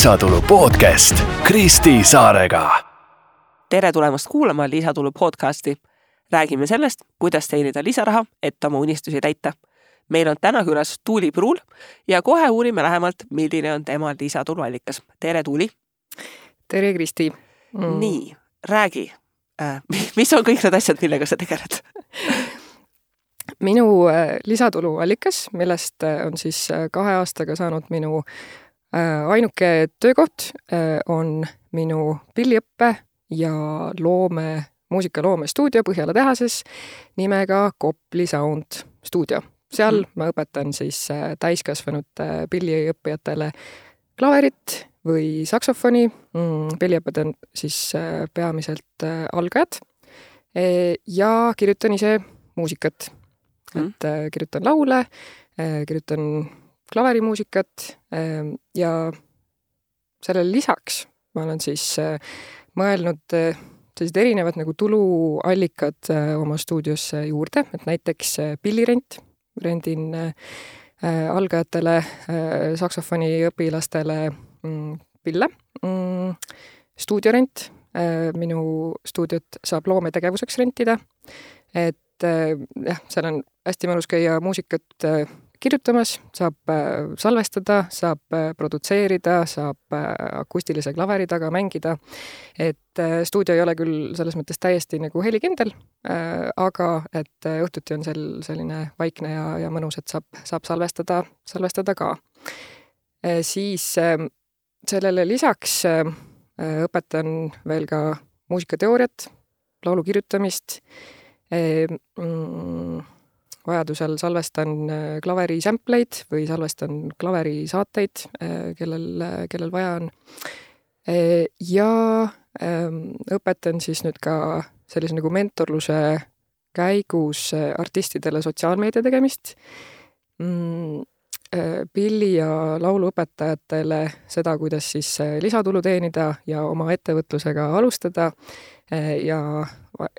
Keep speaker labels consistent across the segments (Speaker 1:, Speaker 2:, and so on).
Speaker 1: lisatulu podcast Kristi Saarega.
Speaker 2: tere tulemast kuulama Lisatulu podcasti. räägime sellest, kuidas teenida lisaraha, et oma unistusi täita. meil on täna külas Tuuli Pruul ja kohe uurime lähemalt, milline on tema lisatuluallikas. tere, Tuuli.
Speaker 3: tere, Kristi
Speaker 2: mm.. nii, räägi äh,, mis on kõik need asjad, millega sa tegeled
Speaker 3: minu äh, lisatuluallikas, millest äh, on siis kahe aastaga saanud minu ainuke töökoht, on minu pilliõppe ja loome, muusikaloomestuudio Põhjala tehases nimega Kopli Sound stuudio. seal mm. ma õpetan siis täiskasvanud pilliõppijatele klaverit või saksofoni mm,. pilliõpped on siis peamiselt algajad ja kirjutan ise muusikat mm., et äh, kirjutan laule äh,, kirjutan klaverimuusikat äh, ja sellele lisaks ma olen siis äh, mõelnud äh, sellised erinevad nagu tuluallikad äh, oma stuudiosse juurde, et näiteks pillirent, rendin algajatele saksofoniõpilastele mm, pille mm,, stuudiorent minu stuudiot saab loometegevuseks rentida, et jah, seal on hästi mõnus käia muusikat kirjutamas, saab äh, salvestada, saab äh, produtseerida, saab akustilise klaveri taga mängida. et stuudio ei ole küll selles mõttes täiesti nagu helikindel, aga et õhtuti on seal selline vaikne ja, ja mõnus, et saab, saab salvestada, salvestada ka. siis sellele lisaks õpetan veel ka muusikateooriat, laulu kirjutamist mm, vajadusel salvestan äh, klaveri sampleid või salvestan klaveri saateid, äh, kellel, kellel vaja on. Äh, ja ähm, õpetan siis nüüd ka sellise nagu mentorluse käigus artistidele sotsiaalmeedia tegemist mm, pilli- ja lauluõpetajatele seda, kuidas siis lisatulu teenida ja oma ettevõtlusega alustada ja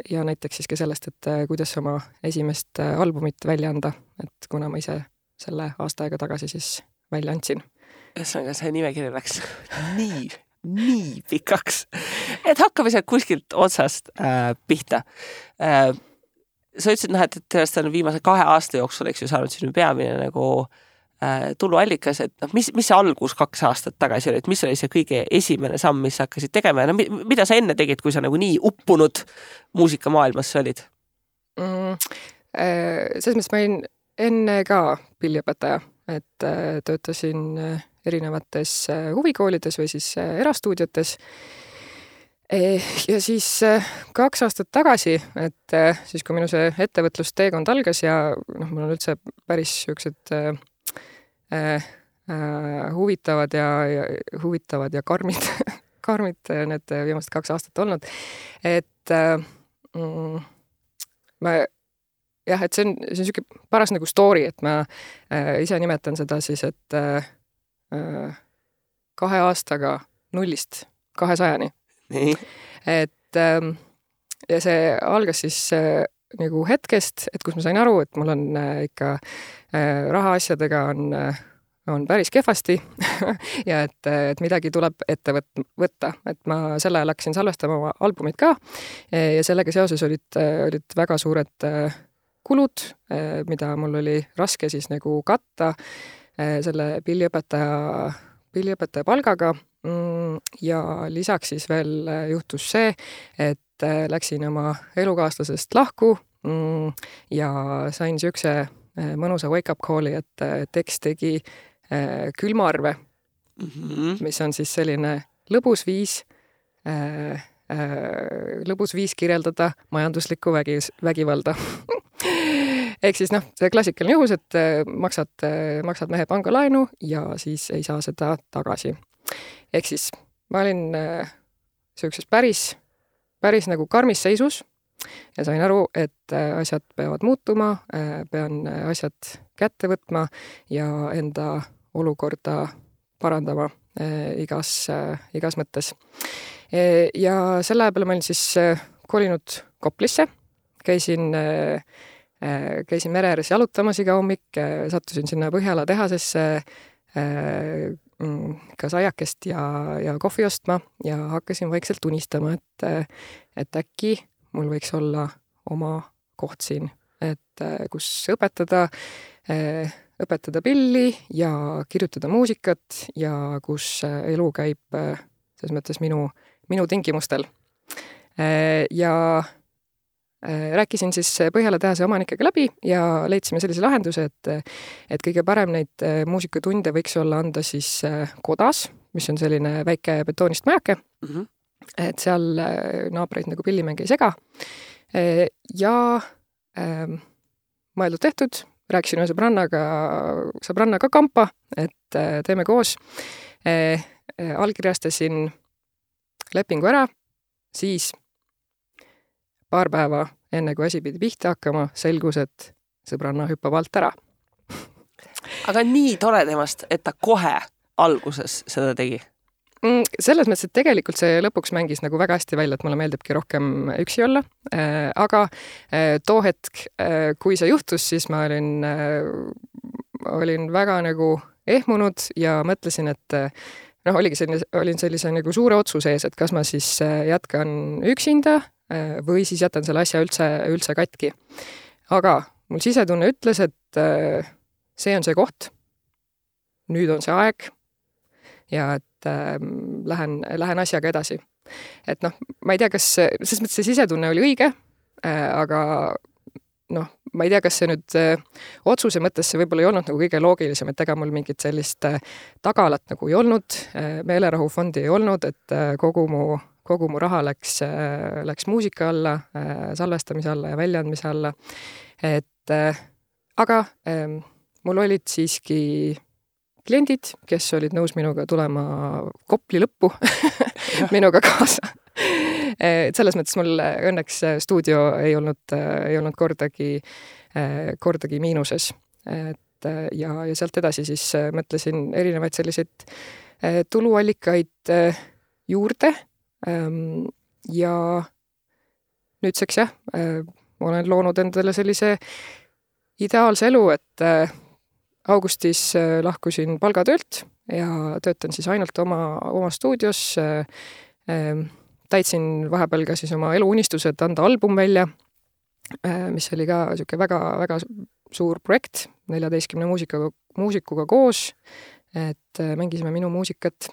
Speaker 3: ja näiteks siis ka sellest, et äh, kuidas oma esimest äh, albumit välja anda, et kuna ma ise selle aasta aega tagasi siis välja andsin.
Speaker 2: ühesõnaga, see nimekiri läks nii, nii pikaks, et hakkame sealt kuskilt otsast äh, pihta äh,. sa ütlesid noh, et, et sellest on viimase kahe aasta jooksul, eks ju, saanud sinu peamine nagu äh, Äh, tuluallikas, et noh, mis, mis see algus kaks aastat tagasi oli, et mis oli see kõige esimene samm, mis sa hakkasid tegema ja no mida sa enne tegid, kui sa nagu nii uppunud muusikamaailmasse olid
Speaker 3: mm,? Äh, selles mõttes ma olin enne ka pilliõpetaja, et äh, töötasin erinevates huvikoolides või siis erastuudiotes ja siis kaks aastat tagasi, et siis, kui minu see ettevõtlusteekond algas ja noh, mul on üldse päris niisugused Äh, äh, huvitavad ja, ja huvitavad ja karmid karmid need viimased kaks aastat olnud. et äh, ma jah, et see on, see on niisugune paras nagu story, et ma äh, ise nimetan seda siis, et äh kahe aastaga nullist kahesajani. et äh, ja see algas siis äh, nagu hetkest, et kus ma sain aru, et mul on äh, ikka äh, rahaasjadega on, äh, on päris kehvasti ja et, et midagi tuleb ette võt-, võtta, et ma sel ajal hakkasin salvestama oma albumit ka ja sellega seoses olid, olid väga suured kulud, mida mul oli raske siis nagu katta selle pilliõpetaja, pilliõpetaja palgaga. Mm, ja lisaks siis veel juhtus see, et et äh, läksin oma elukaaslasest lahku mm, ja sain niisuguse äh, mõnusa wake-up call'i, et äh, tekst tegi külmaarve mm, -hmm. mis on siis selline lõbus viis lõbus viis kirjeldada majanduslikku vägi, vägivalda ehk siis noh, see klassikaline juhus, et maksad, maksad mehe pangalaenu ja siis ei saa seda tagasi. ehk siis ma olin niisuguses päris päris nagu karmis seisus ja sain aru, et äh, asjad peavad muutuma, äh, pean äh, asjad kätte võtma ja enda olukorda parandama igas, igas mõttes. ja selle aja peale ma olin siis kolinud Koplisse, käisin, käisin mere ääres jalutamas iga hommik, sattusin sinna Põhjala tehasesse mm, kas aiakest ja, ja kohvi ostma ja hakkasin vaikselt unistama, et, et äkki mul võiks olla oma koht siin, et kus õpetada, õpetada pilli ja kirjutada muusikat ja kus elu käib selles mõttes minu, minu tingimustel. ja rääkisin siis Põhjala tehase omanikega läbi ja leidsime sellise lahenduse, et et kõige parem neid äh, muusikatunde võiks olla anda siis äh, kodas, mis on selline väike betoonist majake mm. -hmm. et seal naabreid nagu pillimäng ei sega. ja ähm, mõeldud-tehtud, rääkisin ühe sõbrannaga, sõbrannaga kampa, et teeme koos. allkirjastasin lepingu ära, siis paar päeva enne, kui asi pidi pihta hakkama, selgus, et sõbranna hüppab alt ära.
Speaker 2: aga nii tore temast, et ta kohe alguses seda tegi
Speaker 3: mm, selles mõttes, et tegelikult see lõpuks mängis nagu väga hästi välja, et mulle meeldibki rohkem üksi olla äh,. aga äh, too hetk äh,, kui see juhtus, siis ma olin äh,, olin väga nagu ehmunud ja mõtlesin, et äh, noh, oligi selline, olin sellise nagu suure otsuse ees, et kas ma siis äh, jätkan üksinda või siis jätan selle asja üldse, üldse katki. aga mul sisetunne ütles, et äh, see on see koht, nüüd on see aeg ja et äh, lähen, lähen asjaga edasi. et noh, ma ei tea, kas, selles mõttes see sisetunne oli õige äh,, aga noh, ma ei tea, kas see nüüd äh, otsuse mõttes see võib-olla ei olnud nagu kõige loogilisem, et ega mul mingit sellist äh, tagalat nagu ei olnud äh,, meelerahufondi ei olnud, et äh, kogu mu kogu mu raha läks, äh, läks muusika alla, äh, salvestamise alla ja väljaandmise alla. et äh, aga ähm, mul olid siiski kliendid, kes olid nõus minuga tulema Kopli lõppu minuga kaasa et selles mõttes mul õnneks stuudio ei olnud, ei olnud kordagi, kordagi miinuses. et ja, ja sealt edasi siis mõtlesin erinevaid selliseid tuluallikaid juurde ja nüüdseks jah, äh, olen loonud endale sellise ideaalse elu, et äh, augustis äh, lahkusin palgatöölt ja töötan siis ainult oma, oma stuudios. Ehm, täitsin vahepeal ka siis oma eluunistused anda album välja, mis oli ka niisugune väga-väga suur projekt, neljateistkümne muusikaga, muusikuga koos, et mängisime minu muusikat.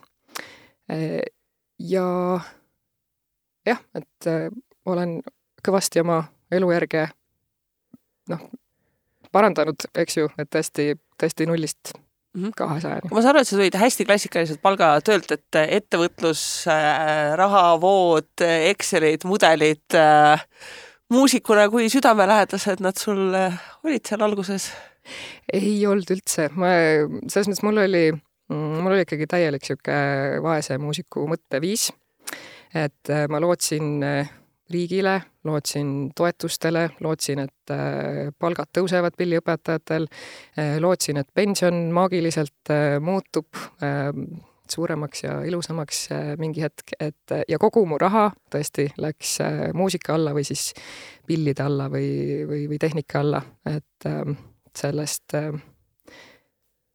Speaker 3: ja jah, et äh, olen kõvasti oma elujärge noh, parandanud, eks ju, et tõesti, tõesti nullist mhm. kahesajani.
Speaker 2: ma saan aru, et sa tulid hästi klassikaliselt palgatöölt, et ettevõtlus äh,, rahavood, Excelid, mudelid äh,, muusikuna kui südamelähedased nad sul äh, olid seal alguses?
Speaker 3: ei olnud üldse, ma, selles mõttes mul oli, mul oli ikkagi täielik niisugune vaese muusiku mõtteviis et äh, ma lootsin äh, riigile, lootsin toetustele, lootsin, et äh, palgad tõusevad pilliõpetajatel, lootsin, et pension maagiliselt muutub suuremaks ja ilusamaks mingi hetk, et ja kogu mu raha tõesti läks muusika alla või siis pillide alla või, või, või tehnika alla, et sellest äh,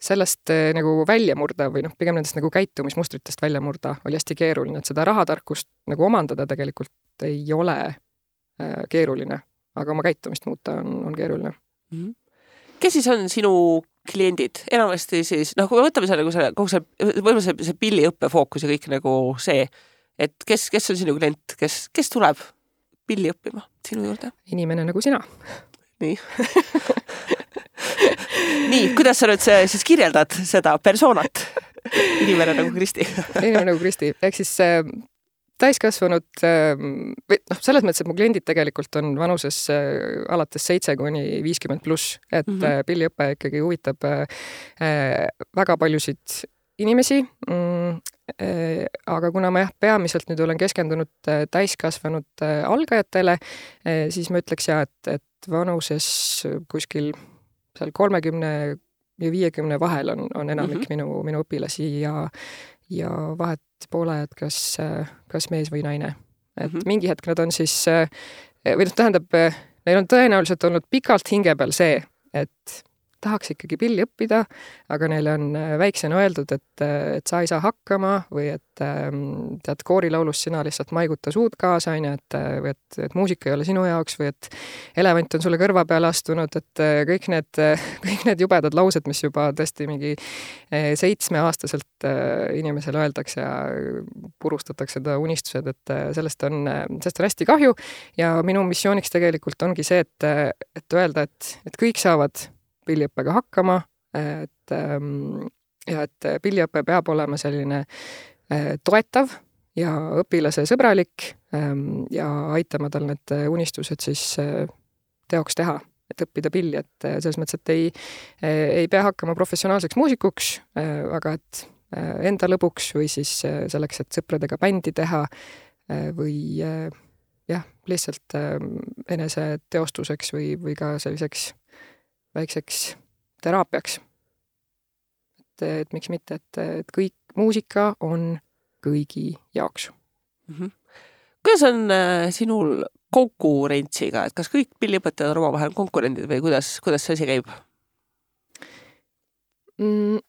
Speaker 3: sellest eh, nagu välja murda või noh, pigem nendest nagu käitumismustritest välja murda oli hästi keeruline, et seda rahatarkust nagu omandada tegelikult ei ole äh, keeruline, aga oma käitumist muuta on, on keeruline mm.
Speaker 2: -hmm. kes siis on sinu kliendid, enamasti siis noh, kui me võtame selle nagu selle kogu see, võib-olla see, see pilliõppe fookus ja kõik nagu see, et kes, kes on sinu klient, kes, kes tuleb pilli õppima sinu juurde?
Speaker 3: inimene nagu sina.
Speaker 2: nii nii, kuidas sa nüüd siis kirjeldad seda persoonat? inimene nagu Kristi
Speaker 3: inimene nagu Kristi, ehk siis äh, täiskasvanud äh, või noh, selles mõttes, et mu kliendid tegelikult on vanuses äh, alates seitse kuni viiskümmend pluss, et mm -hmm. pilliõpe ikkagi huvitab äh, väga paljusid inimesi mm,. Aga kuna ma jah, peamiselt nüüd olen keskendunud täiskasvanud algajatele, siis ma ütleks ja, et, et vanuses kuskil seal kolmekümne ja viiekümne vahel on, on enamik mm -hmm. minu, minu õpilasi ja, ja vahet pole, et kas, kas mees või naine. et mm -hmm. mingi hetk nad on siis, või noh, tähendab, neil on tõenäoliselt olnud pikalt hinge peal see, et tahaks ikkagi pilli õppida, aga neile on äh, väiksena öeldud, et, äh, et sa ei saa hakkama või et ähm, tead, koorilaulus sina lihtsalt maiguta suud kaasa, on ju, et või et, et muusika ei ole sinu jaoks või et elevant on sulle kõrva peale astunud, et kõik need, kõik need jubedad laused, mis juba tõesti mingi seitsmeaastaselt inimesele öeldakse ja purustatakse ta unistused, et sellest on, sellest on hästi kahju. Ja minu missiooniks tegelikult ongi see, et, et öelda, et, et kõik saavad pilliõppega hakkama, et ähm, ja et pilliõpe peab olema selline äh, toetav ja õpilase sõbralik ähm, ja aitama tal need unistused siis äh, teoks teha, et õppida pilli, et äh, selles mõttes, et ei, ei pea hakkama professionaalseks muusikuks, aga et enda lõbuks või siis selleks, et sõpradega bändi teha või jah, lihtsalt eneseteostuseks või, või ka selliseks väikseks teraapiaks. et, et miks mitte, et, et kõik muusika on kõigi jaoks
Speaker 2: mm. -hmm. kuidas on äh, sinul konkurentsiga, et kas kõik pilliõpetajad on omavahel konkurendid või kuidas, kuidas see asi käib
Speaker 3: mm,?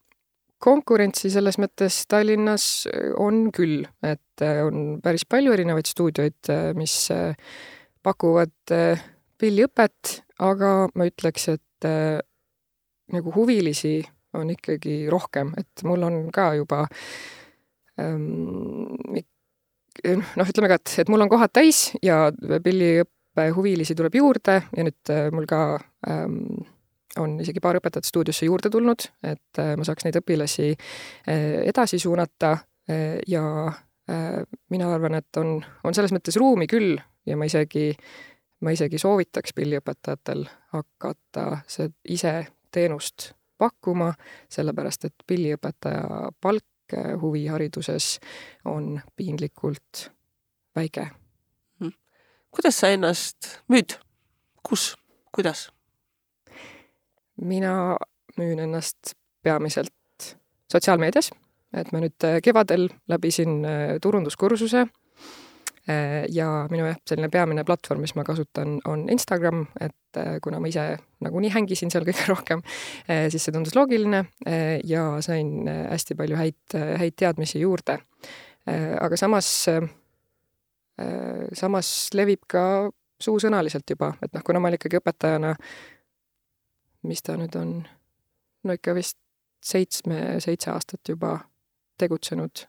Speaker 3: konkurentsi selles mõttes Tallinnas on küll, et äh, on päris palju erinevaid stuudioid, äh, mis äh, pakuvad pilliõpet, aga ma ütleks, et et äh, nagu huvilisi on ikkagi rohkem, et mul on ka juba ähm, noh, ütleme ka, et, et mul on kohad täis ja pilliõppe huvilisi tuleb juurde ja nüüd äh, mul ka ähm, on isegi paar õpetajat stuudiosse juurde tulnud, et äh, ma saaks neid õpilasi äh, edasi suunata äh, ja äh, mina arvan, et on, on selles mõttes ruumi küll ja ma isegi äh, ma isegi soovitaks pilliõpetajatel hakata see ise teenust pakkuma, sellepärast et pilliõpetaja palk huvihariduses on piinlikult väike.
Speaker 2: Hmm. kuidas sa ennast müüd? kus, kuidas?
Speaker 3: mina müün ennast peamiselt sotsiaalmeedias, et ma nüüd kevadel läbisin turunduskursuse Äh, ja minu jah, selline peamine platvorm, mis ma kasutan, on Instagram, et äh, kuna ma ise nagunii hängisin seal kõige rohkem, äh, siis see tundus loogiline ja sain hästi palju häid, häid teadmisi juurde. aga samas, samas levib ka suusõnaliselt juba, et noh, kuna ma olen ikkagi õpetajana, mis ta nüüd on, no ikka vist seitsme, seitse aastat juba tegutsenud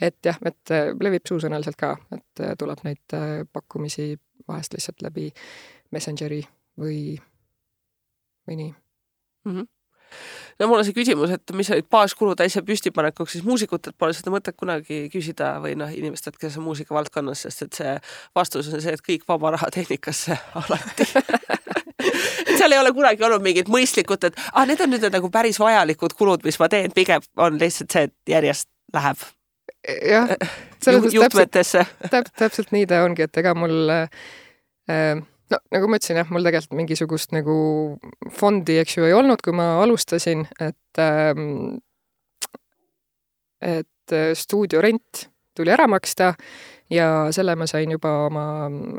Speaker 3: et jah, et äh, levib suusõnaliselt ka, et äh, tuleb neid äh, pakkumisi vahest lihtsalt läbi Messengeri või, või nii.
Speaker 2: Mm. -hmm no mul on see küsimus, et mis olid baaskulud asja püstipanekuks, siis muusikutelt pole seda mõtet kunagi küsida või noh, inimestelt, kes on muusikavaldkonnas, sest et see vastus on see, et kõik vaba raha tehnikasse alati. Seal ei ole kunagi olnud mingit mõistlikut, et ah, need on nüüd nagu päris vajalikud kulud, mis ma teen, pigem on lihtsalt see, et järjest läheb
Speaker 3: jah,
Speaker 2: selles mõttes täpselt,
Speaker 3: täp, täpselt nii ta ongi, et ega mul äh, no nagu ma ütlesin jah, mul tegelikult mingisugust nagu fondi, eks ju, ei olnud, kui ma alustasin, et ähm, et äh, stuudio rent tuli ära maksta ja selle ma sain juba oma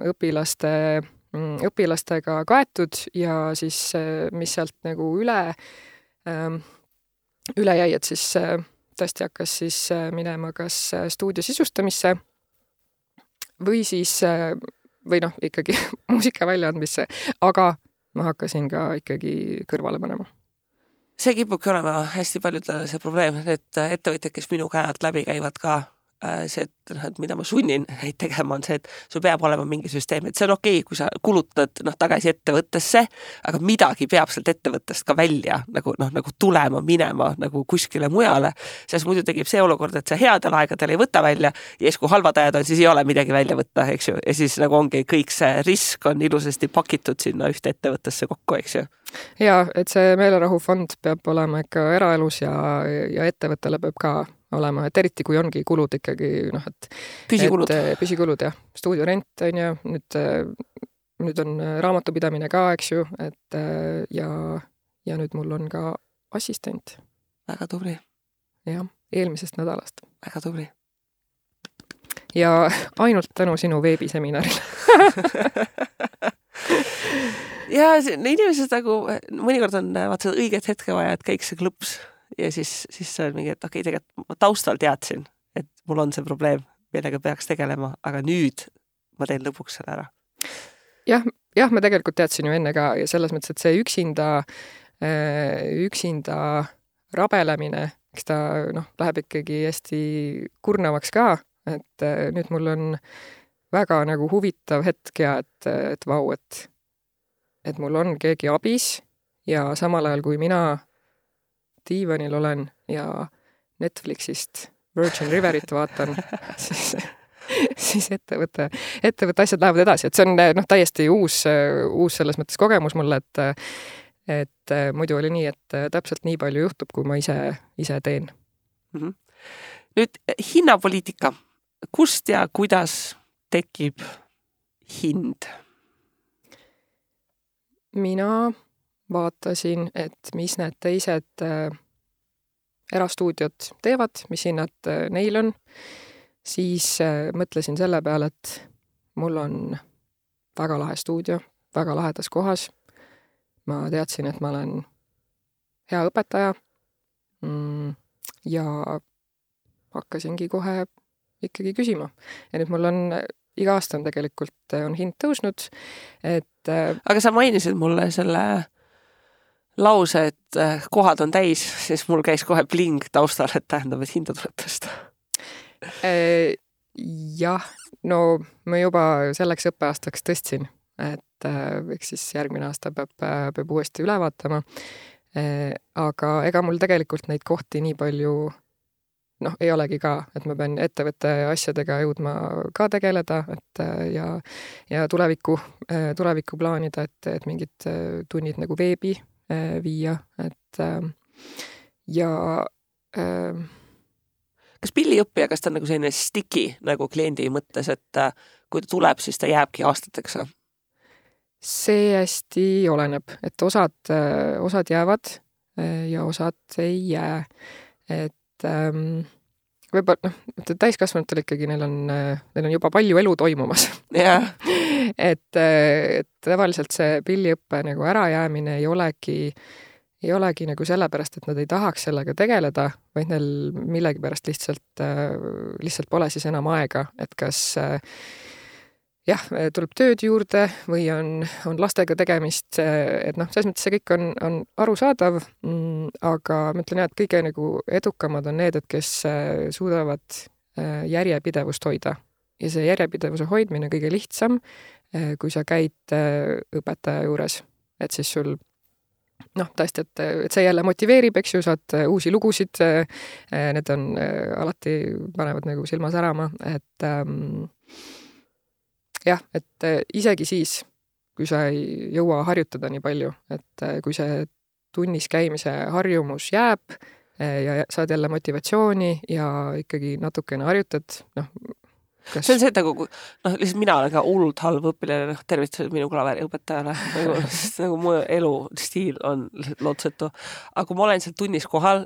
Speaker 3: õpilaste, mm, õpilastega kaetud ja siis, äh, mis sealt nagu üle ähm,, üle jäi, et siis äh, tõesti hakkas siis äh, minema kas äh, stuudio sisustamisse või siis, äh, või noh, ikkagi muusika väljaandmisse, aga ma hakkasin ka ikkagi kõrvale panema.
Speaker 2: See kipubki olema hästi paljudel see probleem, et ettevõtjad, kes minu käe alt läbi käivad ka see, et noh, et mida ma sunnin neid tegema, on see, et sul peab olema mingi süsteem, et see on okei okay,, kui sa kulutad noh, tagasi ettevõttesse, aga midagi peab sealt ettevõttest ka välja nagu noh, nagu tulema, minema nagu kuskile mujale, sest muidu tekib see olukord, et sa headel aegadel ei võta välja ja siis, kui halvad ajad on, siis ei ole midagi välja võtta, eks ju, ja siis nagu ongi kõik see risk on ilusasti pakitud sinna ühte ettevõttesse kokku, eks ju.
Speaker 3: Ja et see meelerahufond peab olema ikka eraelus ja, ja ettevõttele peab ka olema, et eriti kui ongi kulud ikkagi noh, et
Speaker 2: püsikulud,
Speaker 3: eh, püsikulud jah, stuudiorent on ju, nüüd, eh, nüüd on eh, raamatupidamine ka, eks ju, et ja, ja nüüd mul on ka assistent.
Speaker 2: väga tubli.
Speaker 3: jah, eelmisest nädalast.
Speaker 2: väga tubli.
Speaker 3: ja ainult tänu sinu veebiseminarile
Speaker 2: ja inimesed nagu mõnikord on vaata õiget hetke vaja, et käiks see klõps ja siis, siis see on mingi, et okei okay,, tegelikult ma taustal teadsin, et mul on see probleem, millega peaks tegelema, aga nüüd ma teen lõpuks selle ära.
Speaker 3: jah, jah, ma tegelikult teadsin ju enne ka ja selles mõttes, et see üksinda, üksinda rabelemine, eks ta noh, läheb ikkagi hästi kurnavaks ka, et eh, nüüd mul on väga nagu huvitav hetk ja et, et vau, et, et mul on keegi abis ja samal ajal, kui mina diivanil olen ja Netflixist Virgin Riverit vaatan, siis, siis ettevõte, ettevõtte asjad lähevad edasi, et see on noh, täiesti uus, uus selles mõttes kogemus mulle, et et muidu oli nii, et täpselt nii palju juhtub, kui ma ise, ise teen
Speaker 2: mm. -hmm. nüüd hinnapoliitika, kust ja kuidas tekib hind?
Speaker 3: mina vaatasin, et mis need teised äh, erastuudiod teevad, mis hinnad äh, neil on, siis äh, mõtlesin selle peale, et mul on väga lahe stuudio, väga lahedas kohas. ma teadsin, et ma olen hea õpetaja mm,. ja hakkasingi kohe ikkagi küsima ja nüüd mul on iga aasta on tegelikult, on hind tõusnud, et
Speaker 2: aga sa mainisid mulle selle lause, et kohad on täis, siis mul käis kohe pling taustal, et tähendab, et hinda tuleb tõsta.
Speaker 3: jah, no ma juba selleks õppeaastaks tõstsin, et eks siis järgmine aasta peab, peab uuesti üle vaatama. aga ega mul tegelikult neid kohti nii palju noh, ei olegi ka, et ma pean ettevõtte asjadega jõudma ka tegeleda, et ja, ja tulevikku, tulevikku plaanida, et, et mingid tunnid nagu veebi viia, et ja äh,
Speaker 2: kas pilliõppija, kas ta on nagu selline sticky nagu kliendi mõttes, et kui ta tuleb, siis ta jääbki aastateks?
Speaker 3: see hästi oleneb, et osad, osad jäävad ja osad ei jää. et ähm, võib-olla noh, täiskasvanutel ikkagi neil on, neil on juba palju elu toimumas
Speaker 2: yeah.
Speaker 3: et, et tavaliselt see pilliõppe nagu ärajäämine ei olegi, ei olegi nagu sellepärast, et nad ei tahaks sellega tegeleda, vaid neil millegipärast lihtsalt, lihtsalt pole siis enam aega, et kas jah, tuleb tööd juurde või on, on lastega tegemist, et noh, selles mõttes see kõik on, on arusaadav aga ma ütlen jah, et kõige nagu edukamad on need, et kes suudavad järjepidevust hoida. Ja see järjepidevuse hoidmine on kõige lihtsam, äh, kui sa käid õpetaja juures, et siis sul noh, tõesti, et, et see jälle motiveerib, eks ju, saad uusi lugusid, need on alati, panevad nagu silma särama, et ähm, jah, et äh, isegi siis, kui sa ei jõua harjutada nii palju, et äh, kui see tunnis käimise harjumus jääb äh, ja saad jälle motivatsiooni ja ikkagi natukene harjutad, noh,
Speaker 2: kas... see on see, et nagu noh, lihtsalt mina olen ka hullult halb õpilane, noh, tervitused minu klaveriõpetajale nagu, nagu mu elustiil on lotsetu. aga kui ma olen seal tunnis kohal,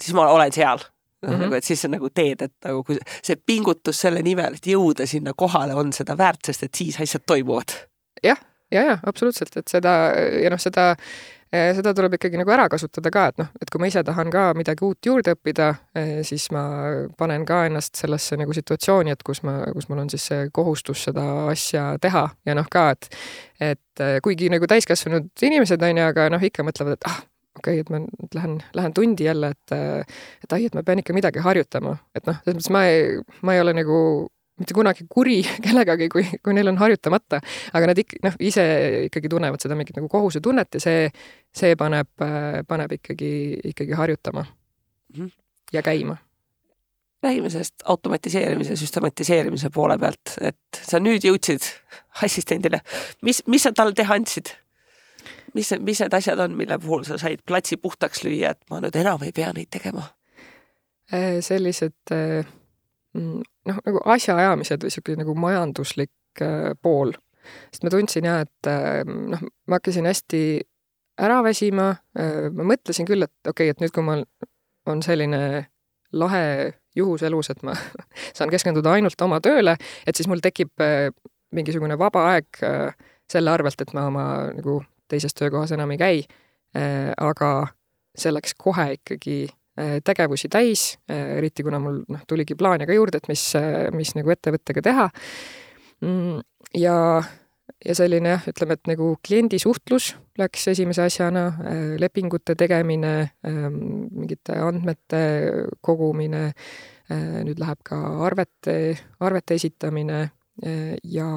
Speaker 2: siis ma olen seal mm. -hmm. nagu, et siis sa nagu teed, et nagu kui see pingutus selle nimel, et jõuda sinna kohale, on seda väärt, sest et siis asjad toimuvad.
Speaker 3: jah, ja, ja, ja absoluutselt, et seda ja noh, seda seda tuleb ikkagi nagu ära kasutada ka, et noh, et kui ma ise tahan ka midagi uut juurde õppida, siis ma panen ka ennast sellesse nagu situatsiooni, et kus ma, kus mul on siis see kohustus seda asja teha. Ja noh, ka, et et kuigi nagu täiskasvanud inimesed on ju, aga noh, ikka mõtlevad, et ah, okei okay,, et ma nüüd lähen, lähen tundi jälle, et et ai, et ma pean ikka midagi harjutama, et noh, selles mõttes ma ei, ma ei ole nagu mitte kunagi kuri kellegagi, kui, kui neil on harjutamata, aga nad ikka noh, ise ikkagi tunnevad seda mingit nagu kohusetunnet ja see, see paneb, paneb ikkagi, ikkagi harjutama mm -hmm. ja käima.
Speaker 2: räägime sellest automatiseerimise, süstematiseerimise poole pealt, et sa nüüd jõudsid assistendile, mis, mis sa talle teha andsid? mis, mis need asjad on, mille puhul sa said platsi puhtaks lüüa, et ma nüüd enam ei pea neid tegema?
Speaker 3: Äh, sellised äh, noh, nagu asjaajamised või niisugune nagu majanduslik äh, pool. sest ma tundsin jah, et noh, ma hakkasin hästi ära väsima, ma mõtlesin küll, et okei okay,, et nüüd, kui mul on selline lahe juhus elus, et ma saan keskenduda ainult oma tööle, et siis mul tekib mingisugune vaba aeg selle arvelt, et ma oma nagu teises töökohas enam ei käi. aga see läks kohe ikkagi tegevusi täis, eriti kuna mul noh, tuligi plaane ka juurde, et mis, mis nagu ettevõttega teha. Mm, ja ja selline jah, ütleme, et nagu kliendisuhtlus läks esimese asjana, äh, lepingute tegemine, ähm, mingite andmete kogumine, äh, nüüd läheb ka arvete, arvete esitamine äh, ja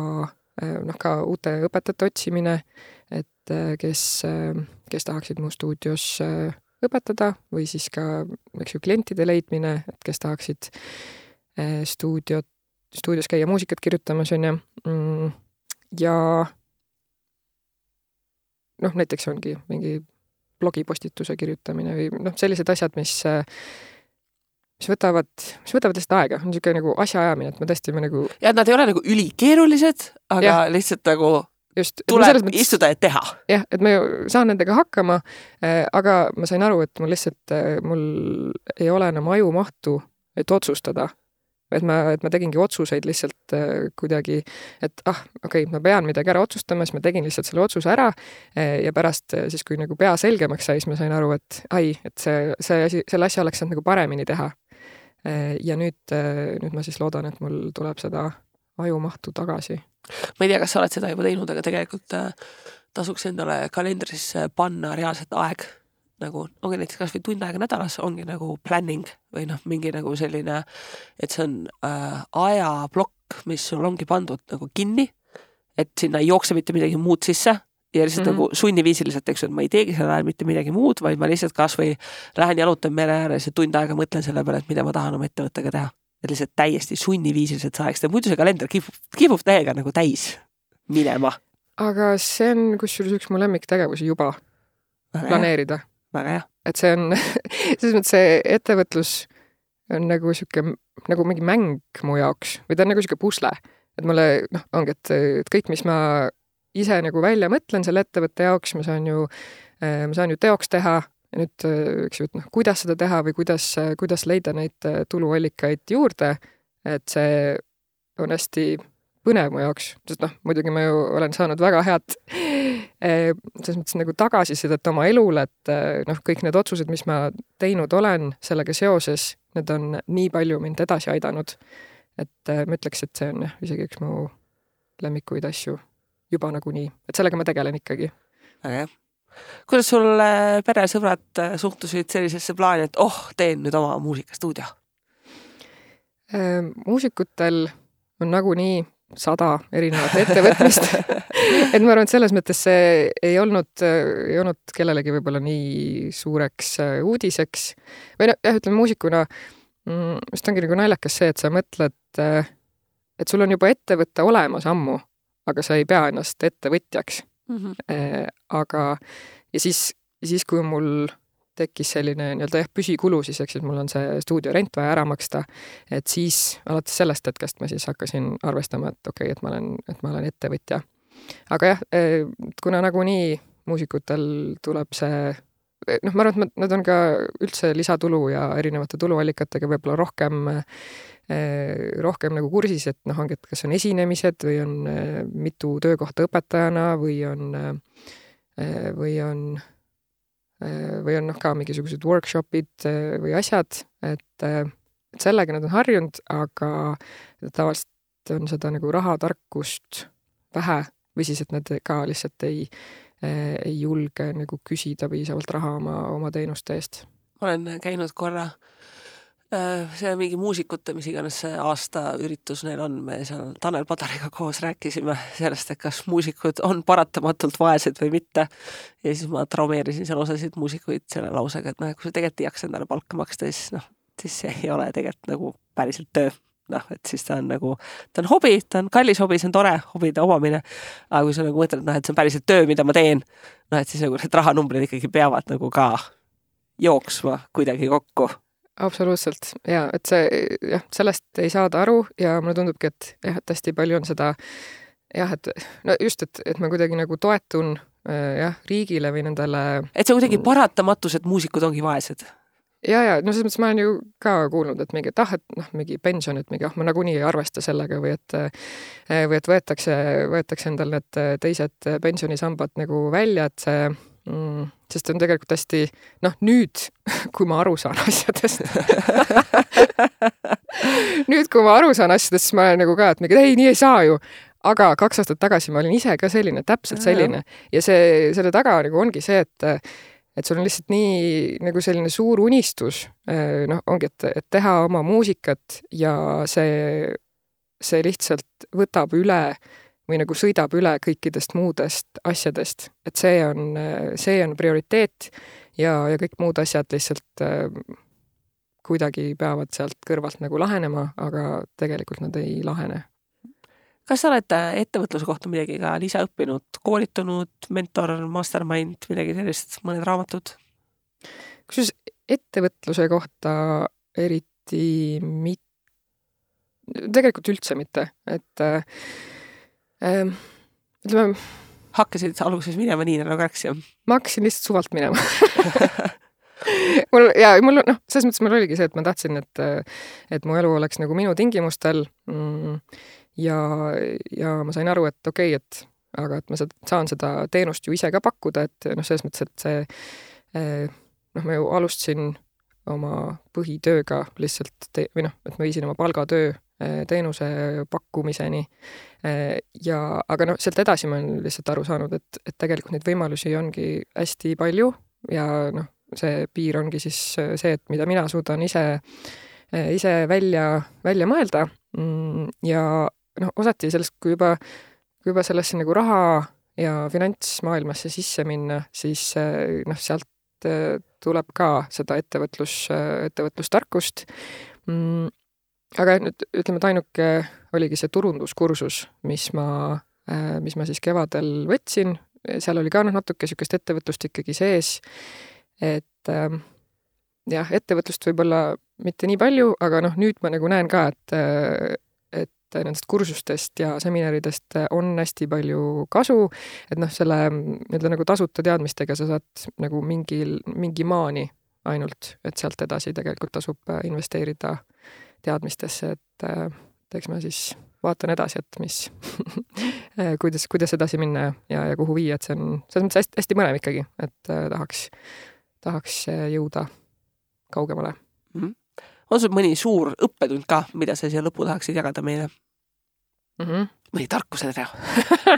Speaker 3: noh, ka uute õpetajate otsimine, et kes, kes tahaksid mu stuudios õpetada või siis ka, eks ju, klientide leidmine, et kes tahaksid stuudiot, stuudios käia muusikat kirjutamas, on ju mm, ja noh, näiteks ongi mingi blogipostituse kirjutamine või noh, sellised asjad, mis mis võtavad, mis võtavad lihtsalt aega, on niisugune nagu asjaajamine, et me tõesti me nagu
Speaker 2: ja nad ei ole nagu ülikeerulised, aga ja. lihtsalt nagu just, tuleb mõttes, istuda ja teha.
Speaker 3: jah, et ma ju saan nendega hakkama äh,, aga ma sain aru, et mul lihtsalt äh,, mul ei ole enam ajumahtu, et otsustada et ma, et ma tegingi otsuseid lihtsalt äh, kuidagi, et ah, okei okay,, ma pean midagi ära otsustama, siis ma tegin lihtsalt selle otsuse ära äh, ja pärast äh, siis, kui nagu pea selgemaks sai, siis ma sain aru, et ai, et see, see asi, selle asja oleks saanud nagu paremini teha äh,. ja nüüd äh,, nüüd ma siis loodan, et mul tuleb seda ajumahtu tagasi.
Speaker 2: ma ei tea, kas sa oled seda juba teinud, aga tegelikult äh, tasuks endale kalendrisse panna reaalselt aeg nagu ongi näiteks kasvõi tund aega nädalas ongi nagu planning või noh, mingi nagu selline, et see on äh, ajaplokk, mis sul ongi pandud nagu kinni, et sinna ei jookse mitte midagi muud sisse ja lihtsalt mm -hmm. nagu sunniviisiliselt, eks ju, et ma ei teegi sel ajal mitte midagi muud, vaid ma lihtsalt kasvõi lähen jalutan mere ääres ja tund aega mõtlen selle peale, et mida ma tahan oma ettevõttega teha. Lihtsalt täiesti sunniviisiliselt sa ajaks, muidu see kalender kipub, kipub täiega nagu täis minema.
Speaker 3: aga see on kusjuures üks mu lemmiktegevusi juba, planeerida
Speaker 2: väga hea.
Speaker 3: et see on, selles mõttes see ettevõtlus on nagu sihuke, nagu mingi mäng mu jaoks või ta on nagu sihuke pusle. et mulle noh, ongi, et, et kõik, mis ma ise nagu välja mõtlen selle ettevõtte jaoks, ma saan ju, ma saan ju teoks teha ja nüüd, eks ju, et noh, kuidas seda teha või kuidas, kuidas leida neid tuluallikaid juurde, et see on hästi põnev mu jaoks, sest noh, muidugi ma ju olen saanud väga head selles mõttes nagu tagasisidet oma elule, et noh, kõik need otsused, mis ma teinud olen sellega seoses, need on nii palju mind edasi aidanud. et ma ütleks, et see on jah, isegi üks mu lemmikuid asju juba nagunii, et sellega ma tegelen ikkagi.
Speaker 2: väga hea kuidas sul peresõbrad suhtusid sellisesse plaani, et oh, teen nüüd oma muusikastuudio?
Speaker 3: muusikutel on nagunii sada erinevat ettevõtmist et ma arvan, et selles mõttes see ei olnud, ei olnud kellelegi võib-olla nii suureks äh, uudiseks. või noh, jah, ütleme muusikuna mm, vist ongi nagu naljakas see, et sa mõtled, äh, et sul on juba ettevõte olemas ammu, aga sa ei pea ennast ettevõtjaks mm. -hmm. aga, ja siis, siis kui mul tekkis selline nii-öelda jah, püsikulu siis, eks, et mul on see stuudio rent vaja ära maksta, et siis alates sellest hetkest ma siis hakkasin arvestama, et okei okay,, et ma olen, et ma olen ettevõtja. aga jah, eh, kuna nagunii muusikutel tuleb see noh, ma arvan, et nad on ka üldse lisatulu ja erinevate tuluallikatega võib-olla rohkem eh, rohkem nagu kursis, et noh, ongi, et kas on esinemised või on eh, mitu töökohta õpetajana või on või on Äh, või on noh, ka mingisugused workshop'id äh, või asjad, et, äh, et sellega nad on harjunud, aga tavaliselt on seda nagu rahatarkust vähe või siis, et nad ka lihtsalt ei, ei julge nagu küsida piisavalt raha oma, oma teenuste eest.
Speaker 2: olen käinud korra äh, Äh, see on mingi muusikute, mis iganes see aastaüritus neil on, me seal Tanel Padariga koos rääkisime sellest, et kas muusikud on paratamatult vaesed või mitte. ja siis ma traumeerisin seal osasid muusikuid selle lausega, et noh, kui sa tegelikult ei jaksa endale palka maksta, siis noh, siis see ei ole tegelikult nagu päriselt töö. noh, et siis ta on nagu, ta on hobi, ta on kallis hobi, see on tore hobide omamine. aga kui sa nagu mõtled, noh, et see on päriselt töö, mida ma teen, noh, et siis nagu need rahanumbrid ikkagi peavad nagu ka jooksma kuidagi kokku
Speaker 3: absoluutselt ja et see jah, sellest ei saada aru ja mulle tundubki, et jah, et hästi palju on seda jah, et no just, et, et ma kuidagi nagu toetun äh, jah, riigile või nendele.
Speaker 2: et see on kuidagi paratamatus, et muusikud ongi vaesed?
Speaker 3: ja, ja no selles mõttes ma olen ju ka kuulnud, et mingi, et ah, et noh, mingi pension, et mingi ah, ma nagunii ei arvesta sellega või et või et võetakse, võetakse endal need teised pensionisambad nagu välja, et see mm, sest on tegelikult hästi, noh nüüd, kui ma aru saan asjadest. Nüüd, kui ma aru saan asjadest, siis ma olen nagu ka, et mingi ei, nii ei saa ju. Aga kaks aastat tagasi ma olin ise ka selline, täpselt selline. Ja see, selle taga nagu ongi see, et et sul on lihtsalt nii nagu selline suur unistus, noh, ongi, et, et teha oma muusikat ja see, see lihtsalt võtab üle või nagu sõidab üle kõikidest muudest asjadest, et see on, see on prioriteet ja, ja kõik muud asjad lihtsalt äh, kuidagi peavad sealt kõrvalt nagu lahenema, aga tegelikult nad ei lahene.
Speaker 2: Kas sa oled äh, ettevõtluse kohta midagi ka lisaõppinud, koolitunud, mentor, mastermind, midagi sellist, mõned raamatud?
Speaker 3: kusjuures ettevõtluse kohta eriti mit-, tegelikult üldse mitte, et äh, äh, ütleme.
Speaker 2: hakkasid sa alguses minema nii nagu läks, jah?
Speaker 3: ma hakkasin lihtsalt suvalt minema mul ja mul noh, selles mõttes mul oligi see, et ma tahtsin, et, et mu elu oleks nagu minu tingimustel mm, ja, ja ma sain aru, et okei okay,, et aga et ma saan seda teenust ju ise ka pakkuda, et noh, selles mõttes, et see eh, noh, ma ju alustasin oma põhitööga lihtsalt või noh, et ma viisin oma palgatöö teenuse pakkumiseni. Eh, ja, aga noh, sealt edasi ma olen lihtsalt aru saanud, et, et tegelikult neid võimalusi ongi hästi palju ja noh, see piir ongi siis see, et mida mina suudan ise, ise välja, välja mõelda mm, ja noh, osati sellest, kui juba, kui juba sellesse nagu raha ja finantsmaailmasse sisse minna, siis noh, sealt tuleb ka seda ettevõtlus, ettevõtlustarkust mm,. Aga nüüd ütleme, et ainuke oligi see turunduskursus, mis ma, eh, mis ma siis kevadel võtsin, seal oli ka noh, natuke niisugust ettevõtlust ikkagi sees, et ähm, jah, ettevõtlust võib-olla mitte nii palju, aga noh, nüüd ma nagu näen ka, et et nendest kursustest ja seminaridest on hästi palju kasu, et noh, selle nii-öelda nagu tasuta teadmistega sa saad nagu mingil, mingi maani ainult, et sealt edasi tegelikult tasub investeerida teadmistesse, et et eks ma siis vaatan edasi, et mis kuidas, kuidas edasi minna ja, ja kuhu viia, et see on selles mõttes hästi, hästi põnev ikkagi, et äh, tahaks, tahaks jõuda kaugemale mm. -hmm
Speaker 2: on sul mõni suur õppetund ka, mida sa siia lõppu tahaksid jagada meile mm? -hmm. mõni tarkusetere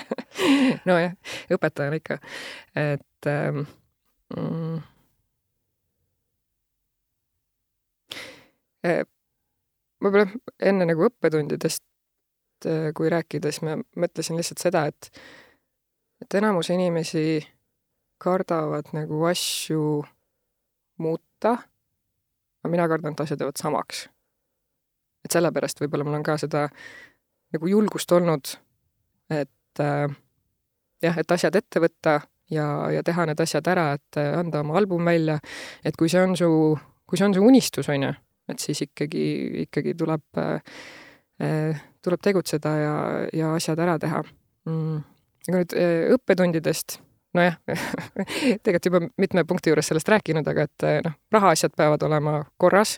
Speaker 3: nojah, õpetajana ikka, et ähm, mm, äh, võib-olla enne nagu õppetundidest, äh, kui rääkida, siis ma mõtlesin lihtsalt seda, et, et enamus inimesi kardavad nagu asju muuta aga mina kardan, et asjad jäävad samaks. et sellepärast võib-olla mul on ka seda nagu julgust olnud, et äh, jah, et asjad ette võtta ja, ja teha need asjad ära, et äh, anda oma album välja, et kui see on su, kui see on su unistus, on ju, et siis ikkagi, ikkagi tuleb äh, äh, tuleb tegutseda ja, ja asjad ära teha. Mm.. aga nüüd äh, õppetundidest. Nojah tegelikult juba mitme punkti juures sellest rääkinud, aga et eh, noh, rahaasjad peavad olema korras,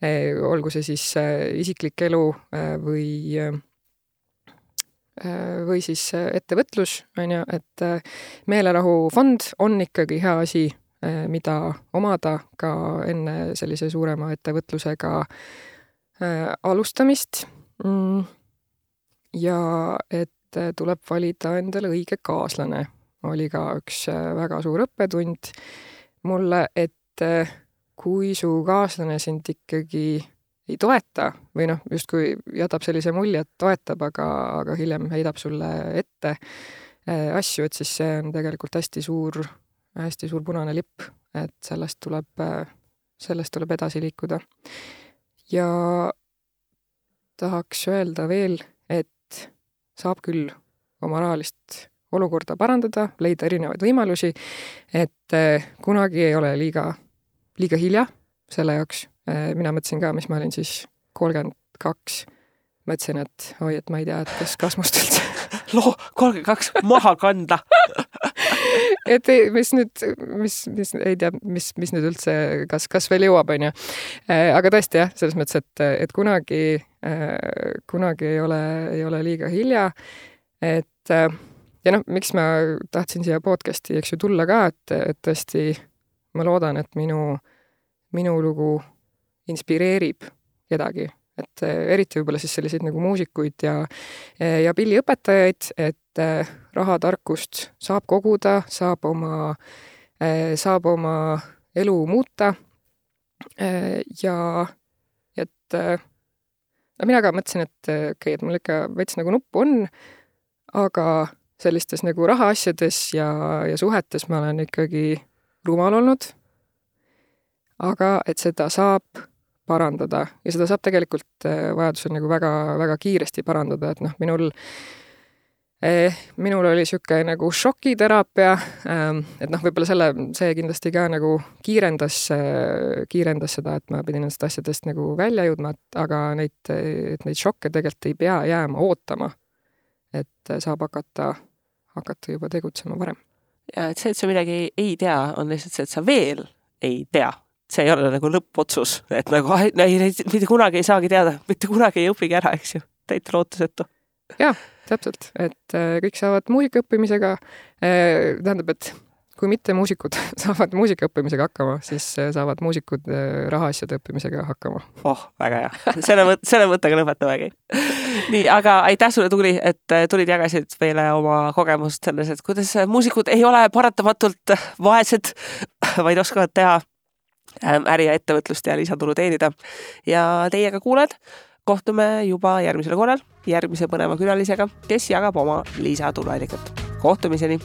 Speaker 3: olgu see siis isiklik elu või või siis ettevõtlus, on ju, et meelerahufond on ikkagi hea asi, mida omada ka enne sellise suurema ettevõtlusega alustamist. Mm. ja et tuleb valida endale õige kaaslane oli ka üks äh, väga suur õppetund mulle, et äh, kui su kaaslane sind ikkagi ei toeta või noh, justkui jätab sellise mulje, et toetab, aga, aga hiljem heidab sulle ette äh, asju, et siis see on tegelikult hästi suur, hästi suur punane lipp, et sellest tuleb, sellest tuleb edasi liikuda. ja tahaks öelda veel, et saab küll oma rahalist olukorda parandada, leida erinevaid võimalusi, et eh, kunagi ei ole liiga, liiga hilja selle jaoks. Eh, mina mõtlesin ka, mis ma olin siis kolmkümmend kaks, mõtlesin, et oi, et ma ei tea, et kas, kas must üldse
Speaker 2: loo kolmkümmend kaks maha kanda
Speaker 3: et ei, mis nüüd, mis, mis ei tea, mis, mis nüüd üldse, kas, kas veel jõuab, onju. Äh, aga tõesti jah, selles mõttes, et, et kunagi, äh, kunagi ei ole, ei ole liiga hilja. et äh, ja noh, miks ma tahtsin siia podcast'i, eks ju, tulla ka, et, et tõesti ma loodan, et minu, minu lugu inspireerib kedagi et eriti võib-olla siis selliseid nagu muusikuid ja, ja pilliõpetajaid, et eh, rahatarkust saab koguda, saab oma, eh, saab oma elu muuta. Eh, ja et no mina ka mõtlesin, et okei okay,, et mul ikka veits nagu nuppu on, aga sellistes nagu rahaasjades ja, ja suhetes ma olen ikkagi rumal olnud. aga et seda saab parandada ja seda saab tegelikult äh, vajadusel nagu väga-väga kiiresti parandada, et noh, minul minul oli niisugune nagu šokiteraapia, ähm, et noh, võib-olla selle, see kindlasti ka nagu kiirendas, äh, kiirendas seda, et ma pidin nendest asjadest nagu välja jõudma, et aga neid, et neid šokke tegelikult ei pea jääma ootama. et saab hakata, hakata juba tegutsema varem.
Speaker 2: ja et see, et sa midagi ei, tea, on lihtsalt see, et sa veel ei tea see ei ole nagu lõppotsus, et nagu ei, mitte kunagi ei saagi teada, mitte kunagi ei õpigi ära, eks ju, täitsa lootusetu.
Speaker 3: jah, täpselt, et äh, kõik saavad muusika õppimisega äh,, tähendab, et kui mitte muusikud saavad muusika õppimisega hakkama, siis äh, saavad muusikud rahaasjade õppimisega hakkama.
Speaker 2: oh, väga hea. selle mõtte, selle mõttega lõpetamegi. nii, aga aitäh sulle, Tuuli, et tulid, jagasid meile oma kogemust selles, et kuidas muusikud ei ole paratamatult vaesed, vaid oskavad teha Ähm, äri ja ettevõtlust ja lisatulu teenida. ja teiega, kuulajad, kohtume juba järgmisel korral järgmise põneva külalisega, kes jagab oma lisatuluallikat. kohtumiseni